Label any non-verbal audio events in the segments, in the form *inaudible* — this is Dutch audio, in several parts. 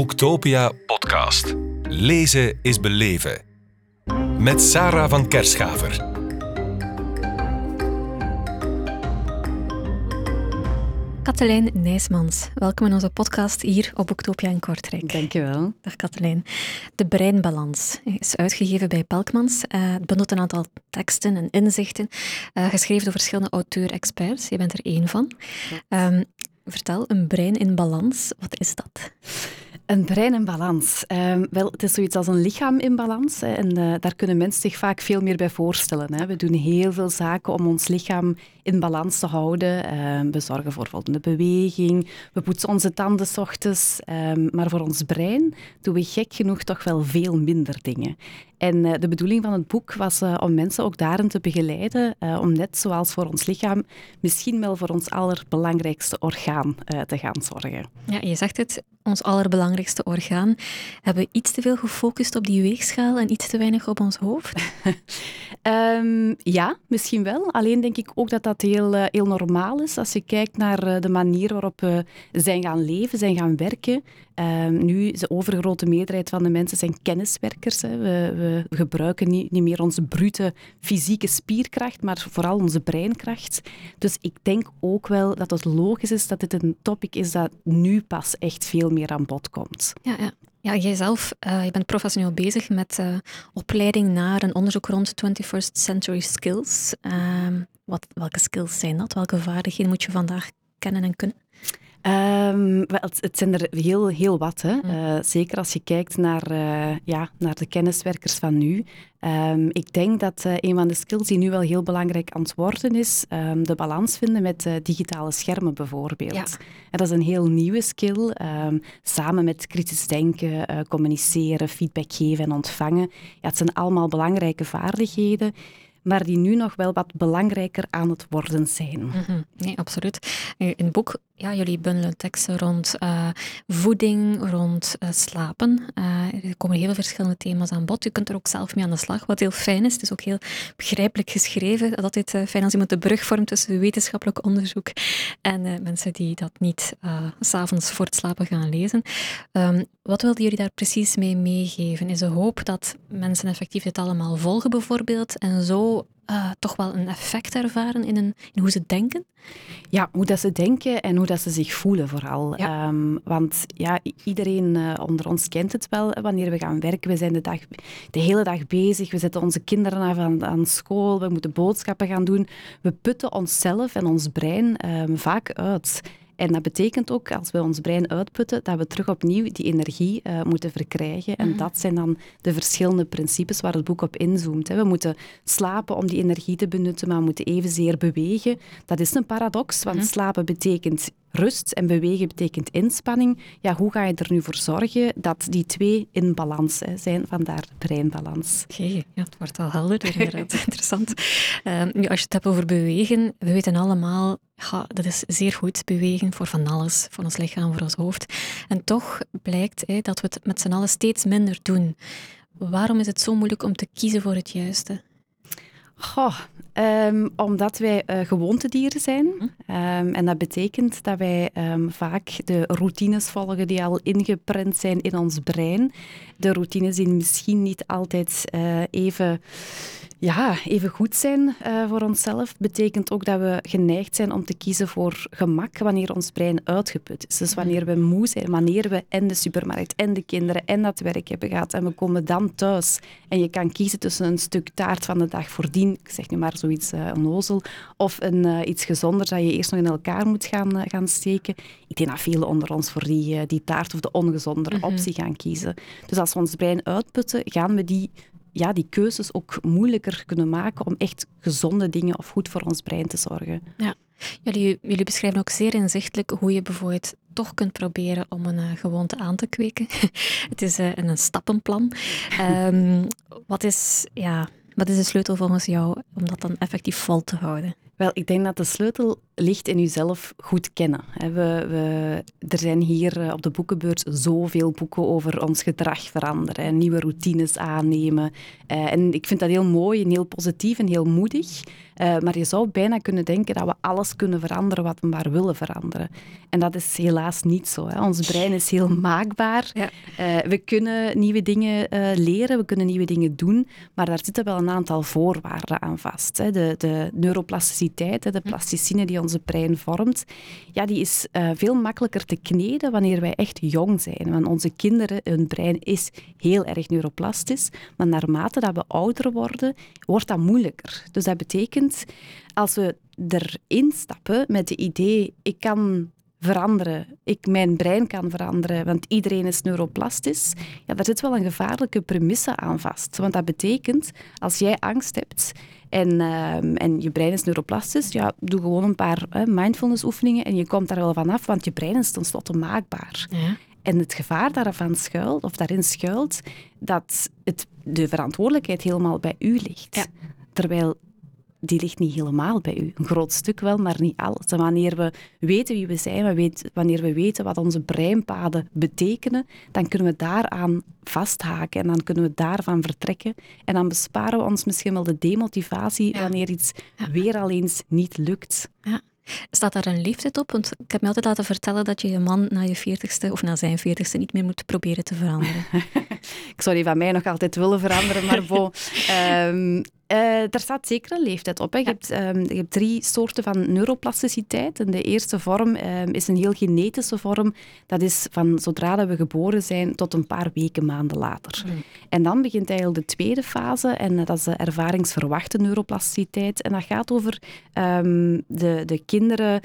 Boektopia podcast. Lezen is beleven. Met Sarah van Kerschaver. Katelijn Nijsmans, welkom in onze podcast hier op Boektopia in Kortrijk. Dankjewel. Dag Katelijn. De Breinbalans is uitgegeven bij Pelkmans. Uh, het bundelt een aantal teksten en inzichten, uh, geschreven door verschillende auteur-experts. Je bent er één van. Um, vertel, een brein in balans, wat is dat? Een brein in balans. Um, wel, het is zoiets als een lichaam in balans. Hè, en uh, daar kunnen mensen zich vaak veel meer bij voorstellen. Hè. We doen heel veel zaken om ons lichaam in balans te houden. Um, we zorgen voor voldoende beweging. We poetsen onze tanden s ochtends. Um, maar voor ons brein doen we gek genoeg toch wel veel minder dingen. En uh, de bedoeling van het boek was uh, om mensen ook daarin te begeleiden, uh, om net zoals voor ons lichaam, misschien wel voor ons allerbelangrijkste orgaan te gaan zorgen. Ja, je zegt het, ons allerbelangrijkste orgaan. Hebben we iets te veel gefocust op die weegschaal en iets te weinig op ons hoofd? um, *laughs* ja, misschien wel. Alleen denk ik ook dat dat heel, heel normaal is als je kijkt naar de manier waarop we zijn gaan leven, zijn gaan werken. Um, nu, de overgrote meerderheid van de mensen zijn kenniswerkers. Hè. We, we, gebruiken niet, niet, meer onze brute fysieke spierkracht, maar vooral onze breinkracht. Dus ik denk ook wel dat het logisch is dat dit een topic is dat nu pas echt veel meer aan bod komt. Ja, ja. Ja, jijzelf, uh, je bent professioneel bezig met uh, opleiding naar een onderzoek rond 21st century skills. Uh, wat, welke skills zijn dat? Welke vaardigheden moet je vandaag kennen en kunnen? Um, wel, het, het, zijn er heel, heel wat. Hè. Uh, zeker als je kijkt naar, uh, ja, naar de kenniswerkers van nu. Um, ik denk dat uh, een van de skills die nu wel heel belangrijk aan het worden is, um, de balans vinden met digitale schermen bijvoorbeeld. Ja. En dat is een heel nieuwe skill. samen met kritisch denken, communiceren, feedback geven en ontvangen. Ja, het zijn allemaal belangrijke vaardigheden maar die nu nog wel wat belangrijker aan het worden zijn. Mm -hmm. Nee, absoluut. In het boek, ja, jullie bundelen teksten rond uh, voeding, rond uh, slapen. Uh, er komen heel verschillende thema's aan bod. Je kunt er ook zelf mee aan de slag, wat heel fijn is. Het is ook heel begrijpelijk geschreven. Dat altijd fijn als iemand de brug vormt tussen wetenschappelijk onderzoek en mensen die dat niet s'avonds voor het slapen gaan lezen. Um, wat wilden jullie daar precies mee meegeven? Is de hoop dat mensen effectief dit allemaal volgen bijvoorbeeld en zo uh, toch wel een effect ervaren in, een, in hoe ze denken? Ja, hoe dat ze denken en hoe dat ze zich voelen vooral. Ja. Um, want ja, iedereen uh, onder ons kent het wel. Wanneer we gaan werken, we zijn de, dag, de hele dag bezig. We zetten onze kinderen af aan, aan school. We moeten boodschappen gaan doen. We putten onszelf en ons brein um, vaak uit. En dat betekent ook, als we ons brein uitputten, dat we terug opnieuw die energie uh, moeten verkrijgen. En mm. dat zijn dan de verschillende principes waar het boek op inzoomt. Hè. We moeten slapen om die energie te benutten, maar we moeten evenzeer bewegen. Dat is een paradox, want mm. slapen betekent rust en bewegen betekent inspanning. Ja, hoe ga je er nu voor zorgen dat die twee in balans hè, zijn? Vandaar breinbalans. Oké, okay, ja, het wordt al helder, inderdaad. *laughs* Interessant. Uh, nu, als je het hebt over bewegen, we weten allemaal, ja, dat is zeer goed, bewegen voor van alles, voor ons lichaam, voor ons hoofd. En toch blijkt hè, dat we het met z'n allen steeds minder doen. Waarom is het zo moeilijk om te kiezen voor het juiste? Goh, um, omdat wij uh, gewoontedieren zijn. Um, en dat betekent dat wij um, vaak de routines volgen die al ingeprent zijn in ons brein. De routines die misschien niet altijd uh, even ja, even goed zijn uh, voor onszelf betekent ook dat we geneigd zijn om te kiezen voor gemak wanneer ons brein uitgeput is. Dus wanneer we moe zijn, wanneer we en de supermarkt en de kinderen en dat werk hebben gehad en we komen dan thuis en je kan kiezen tussen een stuk taart van de dag voordien, ik zeg nu maar zoiets uh, onnozel, of een, uh, iets gezonder dat je eerst nog in elkaar moet gaan, gaan steken. Ik denk dat velen onder ons voor die, die taart of de ongezondere -hmm. optie gaan kiezen. Dus als we ons brein uitputten, gaan we die ja, die keuzes ook moeilijker kunnen maken om echt gezonde dingen of goed voor ons brein te zorgen. Ja. Jullie, jullie beschrijven ook zeer inzichtelijk hoe je bijvoorbeeld toch kunt proberen om een uh, gewoonte aan te kweken. *laughs* het is uh, een stappenplan. Um, *laughs* wat, is, ja, wat is de sleutel volgens jou om dat dan effectief vol te houden? Wel, ik denk dat de sleutel ligt in jezelf goed kennen. We, we, er zijn hier eh, op de boekenbeurs zoveel boeken over ons gedrag veranderen, nieuwe routines aannemen. Eh, en ik vind dat heel mooi en heel positief en heel moedig. Eh, maar je zou bijna kunnen denken dat we alles kunnen veranderen wat we maar willen veranderen. En dat is helaas niet zo. Ons brein is heel maakbaar. Ja. we kunnen nieuwe dingen leren, we kunnen nieuwe dingen doen, maar daar zitten wel een aantal voorwaarden aan vast. Hè. De, de neuroplasticiteit, de hm. plasticine die onze brein vormt, ja, die is uh, veel makkelijker te kneden wanneer wij echt jong zijn. Want onze kinderen, hun brein is heel erg neuroplastisch, maar naarmate dat we ouder worden, wordt dat moeilijker. Dus dat betekent, als we erin stappen met het idee, ik kan veranderen. Ik, mijn brein kan veranderen, want iedereen is neuroplastisch. Ja, daar zit wel een gevaarlijke premisse aan vast. Want dat betekent, als jij angst hebt en, ehm, en je brein is neuroplastisch, ja, doe gewoon een paar mindfulness oefeningen en je komt daar wel vanaf, want je brein is tenslotte maakbaar. Ja. En het gevaar daarvan schuilt, of daarin schuilt, dat het, de verantwoordelijkheid helemaal bij u ligt. Ja. Terwijl die ligt niet helemaal bij u. Een groot stuk wel, maar niet alles. En wanneer we weten wie we zijn, wanneer we weten wat onze breinpaden betekenen, dan kunnen we daaraan vasthaken en dan kunnen we daarvan vertrekken. En dan besparen we ons misschien wel de demotivatie wanneer iets weer al eens niet lukt. Ja. Staat daar een leeftijd op? Want ik heb me altijd laten vertellen dat je je man na je veertigste of na zijn veertigste niet meer moet proberen te veranderen. *laughs* ik zou die van mij nog altijd willen veranderen, maar bo, um, *laughs* Uh, daar staat zeker een leeftijd op. Hè. Je, hebt, um, je, hebt, drie soorten van neuroplasticiteit. En de eerste vorm um, is een heel genetische vorm. Dat is van zodra dat we geboren zijn tot een paar weken, maanden later. Mm. En dan begint eigenlijk de tweede fase. En dat is de ervaringsverwachte neuroplasticiteit. En dat gaat over um, de, de kinderen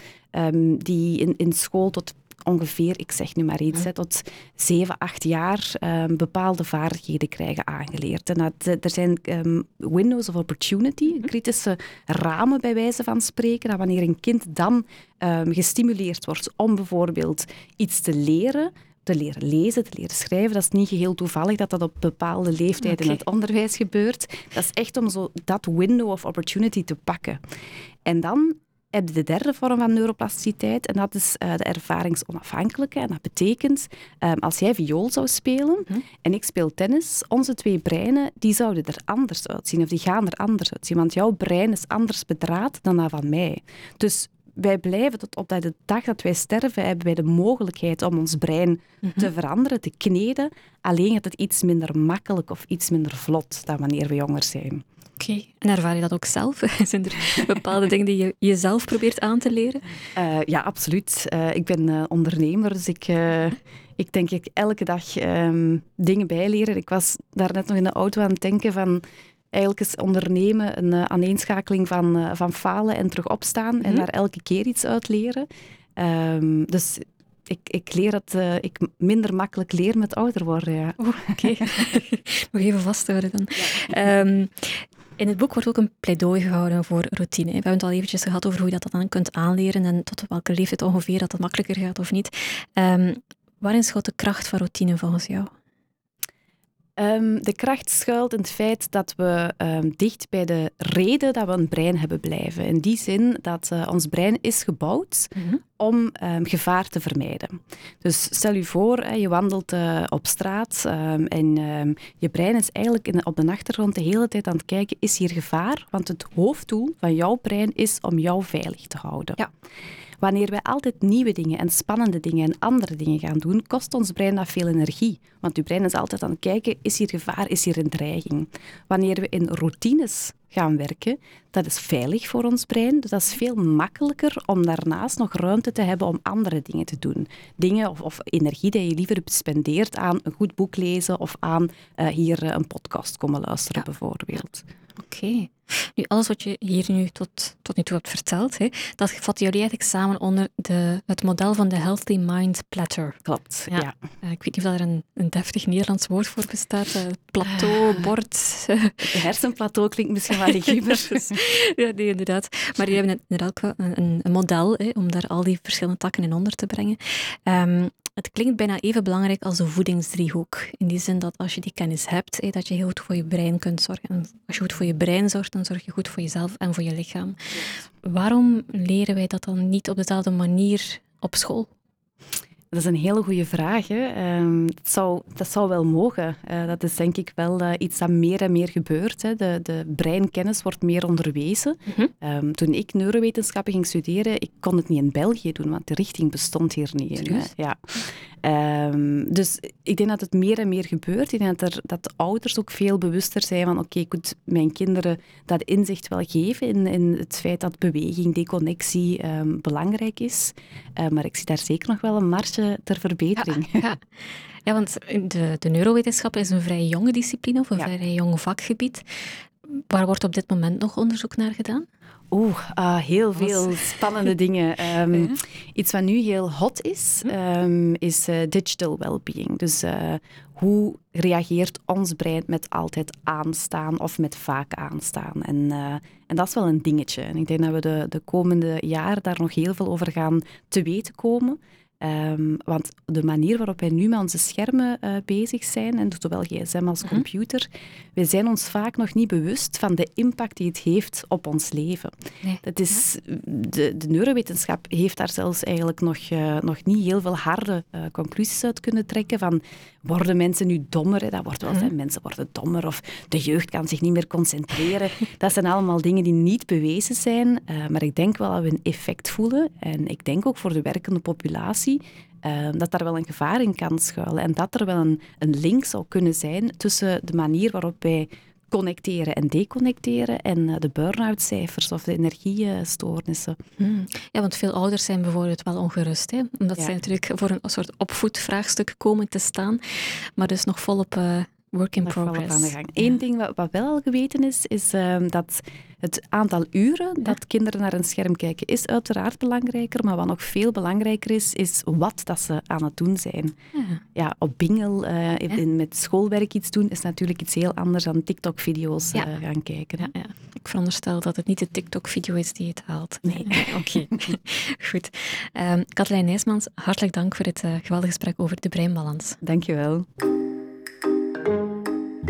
die in, in school tot ongeveer, ik zeg nu maar iets, hè, tot 7, 8 jaar um, bepaalde vaardigheden krijgen aangeleerd. En dat, eh, er zijn um, windows of opportunity, mhm. kritische ramen bij wijze van spreken, dat wanneer een kind dan um, gestimuleerd wordt om bijvoorbeeld iets te leren, te leren lezen, te leren schrijven. Dat is niet geheel toevallig dat dat op bepaalde leeftijden in het onderwijs gebeurt. Dat is echt om zo dat window of opportunity te pakken. En dan heb je de derde vorm van neuroplasticiteit en dat is uh, de ervaringsonafhankelijke. En dat betekent, um, als jij viool zou spelen mhm. en ik speel tennis, onze twee breinen die zouden er anders uitzien of die gaan er anders uitzien. Want jouw brein is anders bedraad dan dat van mij. Dus wij blijven tot op de dag dat wij sterven, hebben wij de mogelijkheid om ons brein mhm. te veranderen, te kneden. Alleen gaat het iets minder makkelijk of iets minder vlot dan wanneer we jonger zijn. Oké, en ervaar je dat ook zelf? *laughs* Zijn er bepaalde dingen die je jezelf probeert aan te leren? Uh, ja, absoluut. Uh, ik ben uh, ondernemer, dus ik, ik denk ik elke dag um, dingen bijleren. Ik was daarnet nog in de auto aan het denken van... Eigenlijk is ondernemen een aaneenschakeling van, van falen en terug opstaan en mhm. daar elke keer iets uit leren. Um, dus ik, ik leer dat uh, ik minder makkelijk leer met ouder worden. Ja. Oké, okay. *laughs* nog even vasthouden dan. Ja. Um, in het boek wordt ook een pleidooi gehouden voor routine. We hebben het al eventjes gehad over hoe je dat dan kunt aanleren en tot welke leeftijd ongeveer dat het makkelijker gaat of niet. Um, waarin schuilt de kracht van routine volgens jou? Um, de kracht schuilt in het feit dat we um, dicht bij de reden dat we een brein hebben blijven. In die zin dat uh, ons brein is gebouwd mm om um, gevaar te vermijden. Dus stel je voor, hè, je wandelt uh, op straat en je brein is eigenlijk in, op de achtergrond de hele tijd aan het kijken, is hier gevaar? Want het hoofddoel van jouw brein is om jou veilig te houden. Ja. Wanneer wij altijd nieuwe dingen en spannende dingen en andere dingen gaan doen, kost ons brein dat veel energie. Want uw brein is altijd aan het kijken, is hier gevaar, is hier een dreiging. Wanneer we in routines gaan werken, dat is veilig voor ons brein. Dus dat is veel makkelijker om daarnaast nog ruimte te hebben om andere dingen te doen. Dingen of, of energie die je liever spendeert aan een goed boek lezen of aan uh, hier uh, een podcast komen luisteren, bijvoorbeeld. Oké. Nu, alles wat je hier nu tot, tot nu toe hebt verteld, hè, dat vatten jullie eigenlijk samen onder de, het model van de Healthy Mind Platter. Klopt, ja. Uh, ik weet niet of er een, een deftig Nederlands woord voor bestaat. Uh, plateau, bord. *laughs* De hersenplateau klinkt misschien *laughs* *laughs* ja, nee, inderdaad. Maar jullie hebben inderdaad een, een, een model hè, om daar al die verschillende takken in onder te brengen. Um, Het klinkt bijna even belangrijk als de voedingsdriehoek. In die zin dat als je die kennis hebt, dat je heel goed voor je brein kunt zorgen. En als je goed voor je brein zorgt, dan zorg je goed voor jezelf en voor je lichaam. Waarom leren wij dat dan niet op dezelfde manier op school? Dat is een hele goede vraag. Hè. Ehm, dat, zou, dat zou wel mogen. Uh, dat is denk ik wel uh, iets dat meer en meer gebeurt. Hè. De, de breinkennis wordt meer onderwezen. Mm -hmm. um, toen ik neurowetenschappen ging studeren, ik kon het niet in België doen, want de richting bestond hier niet. In, ja. Um, dus ik denk dat het meer en meer gebeurt. Ik denk dat, er, dat de ouders ook veel bewuster zijn van oké, okay, ik moet mijn kinderen dat inzicht wel geven in, in het feit dat beweging, deconnectie belangrijk is. Uh, maar ik zie daar zeker nog wel een marge ter verbetering. Ja, ja. ja want de, de neurowetenschap is een vrij jonge discipline of een ja. vrij jong vakgebied. Waar wordt op dit moment nog onderzoek naar gedaan? Oeh, uh, heel veel *laughs* spannende dingen. Um, ja. Iets wat nu heel hot is, um, is uh, digital well-being. Dus uh, hoe reageert ons brein met altijd aanstaan of met vaak aanstaan? En, en dat is wel een dingetje. En ik denk dat we de, de komende jaren daar nog heel veel over gaan te weten komen. Um, want de manier waarop wij nu met onze schermen uh, bezig zijn, en zowel gsm als computer, uh -huh. we zijn ons vaak nog niet bewust van de impact die het heeft op ons leven. Nee. Dat is, de, de, neurowetenschap heeft daar zelfs eigenlijk nog, uh, nog niet heel veel harde conclusies uit kunnen trekken van worden mensen nu dommer? Hè? Dat wordt wel zijn, mensen worden dommer of de jeugd kan zich niet meer concentreren. *laughs* dat zijn allemaal dingen die niet bewezen zijn, maar ik denk wel dat we een effect voelen en ik denk ook voor de werkende populatie uh, dat daar wel een gevaar in kan schuilen en dat er wel een, een link zou kunnen zijn tussen de manier waarop wij connecteren en deconnecteren en uh, de burn-out cijfers of de energiestoornissen. Hmm. Ja, want veel ouders zijn bijvoorbeeld wel ongerust, hè? omdat ja. zij natuurlijk voor een soort opvoedvraagstuk komen te staan, maar dus nog volop uh, work in progress. Aan de gang. Eén ja. ding wat, wat, wel al geweten is, is uh, dat het aantal uren ja. dat kinderen naar een scherm kijken is uiteraard belangrijker, maar wat nog veel belangrijker is, is wat dat ze aan het doen zijn. Ja, ja op Bingel uh, in, met schoolwerk iets doen is natuurlijk iets heel anders dan TikTok-video's uh, gaan kijken. Ja, Ik veronderstel dat het niet de TikTok-video is die het haalt. Nee. *laughs* Oké, *laughs* goed. Um, Katlijn Nijsmans, hartelijk dank voor het geweldige gesprek over de breinbalans. Dankjewel.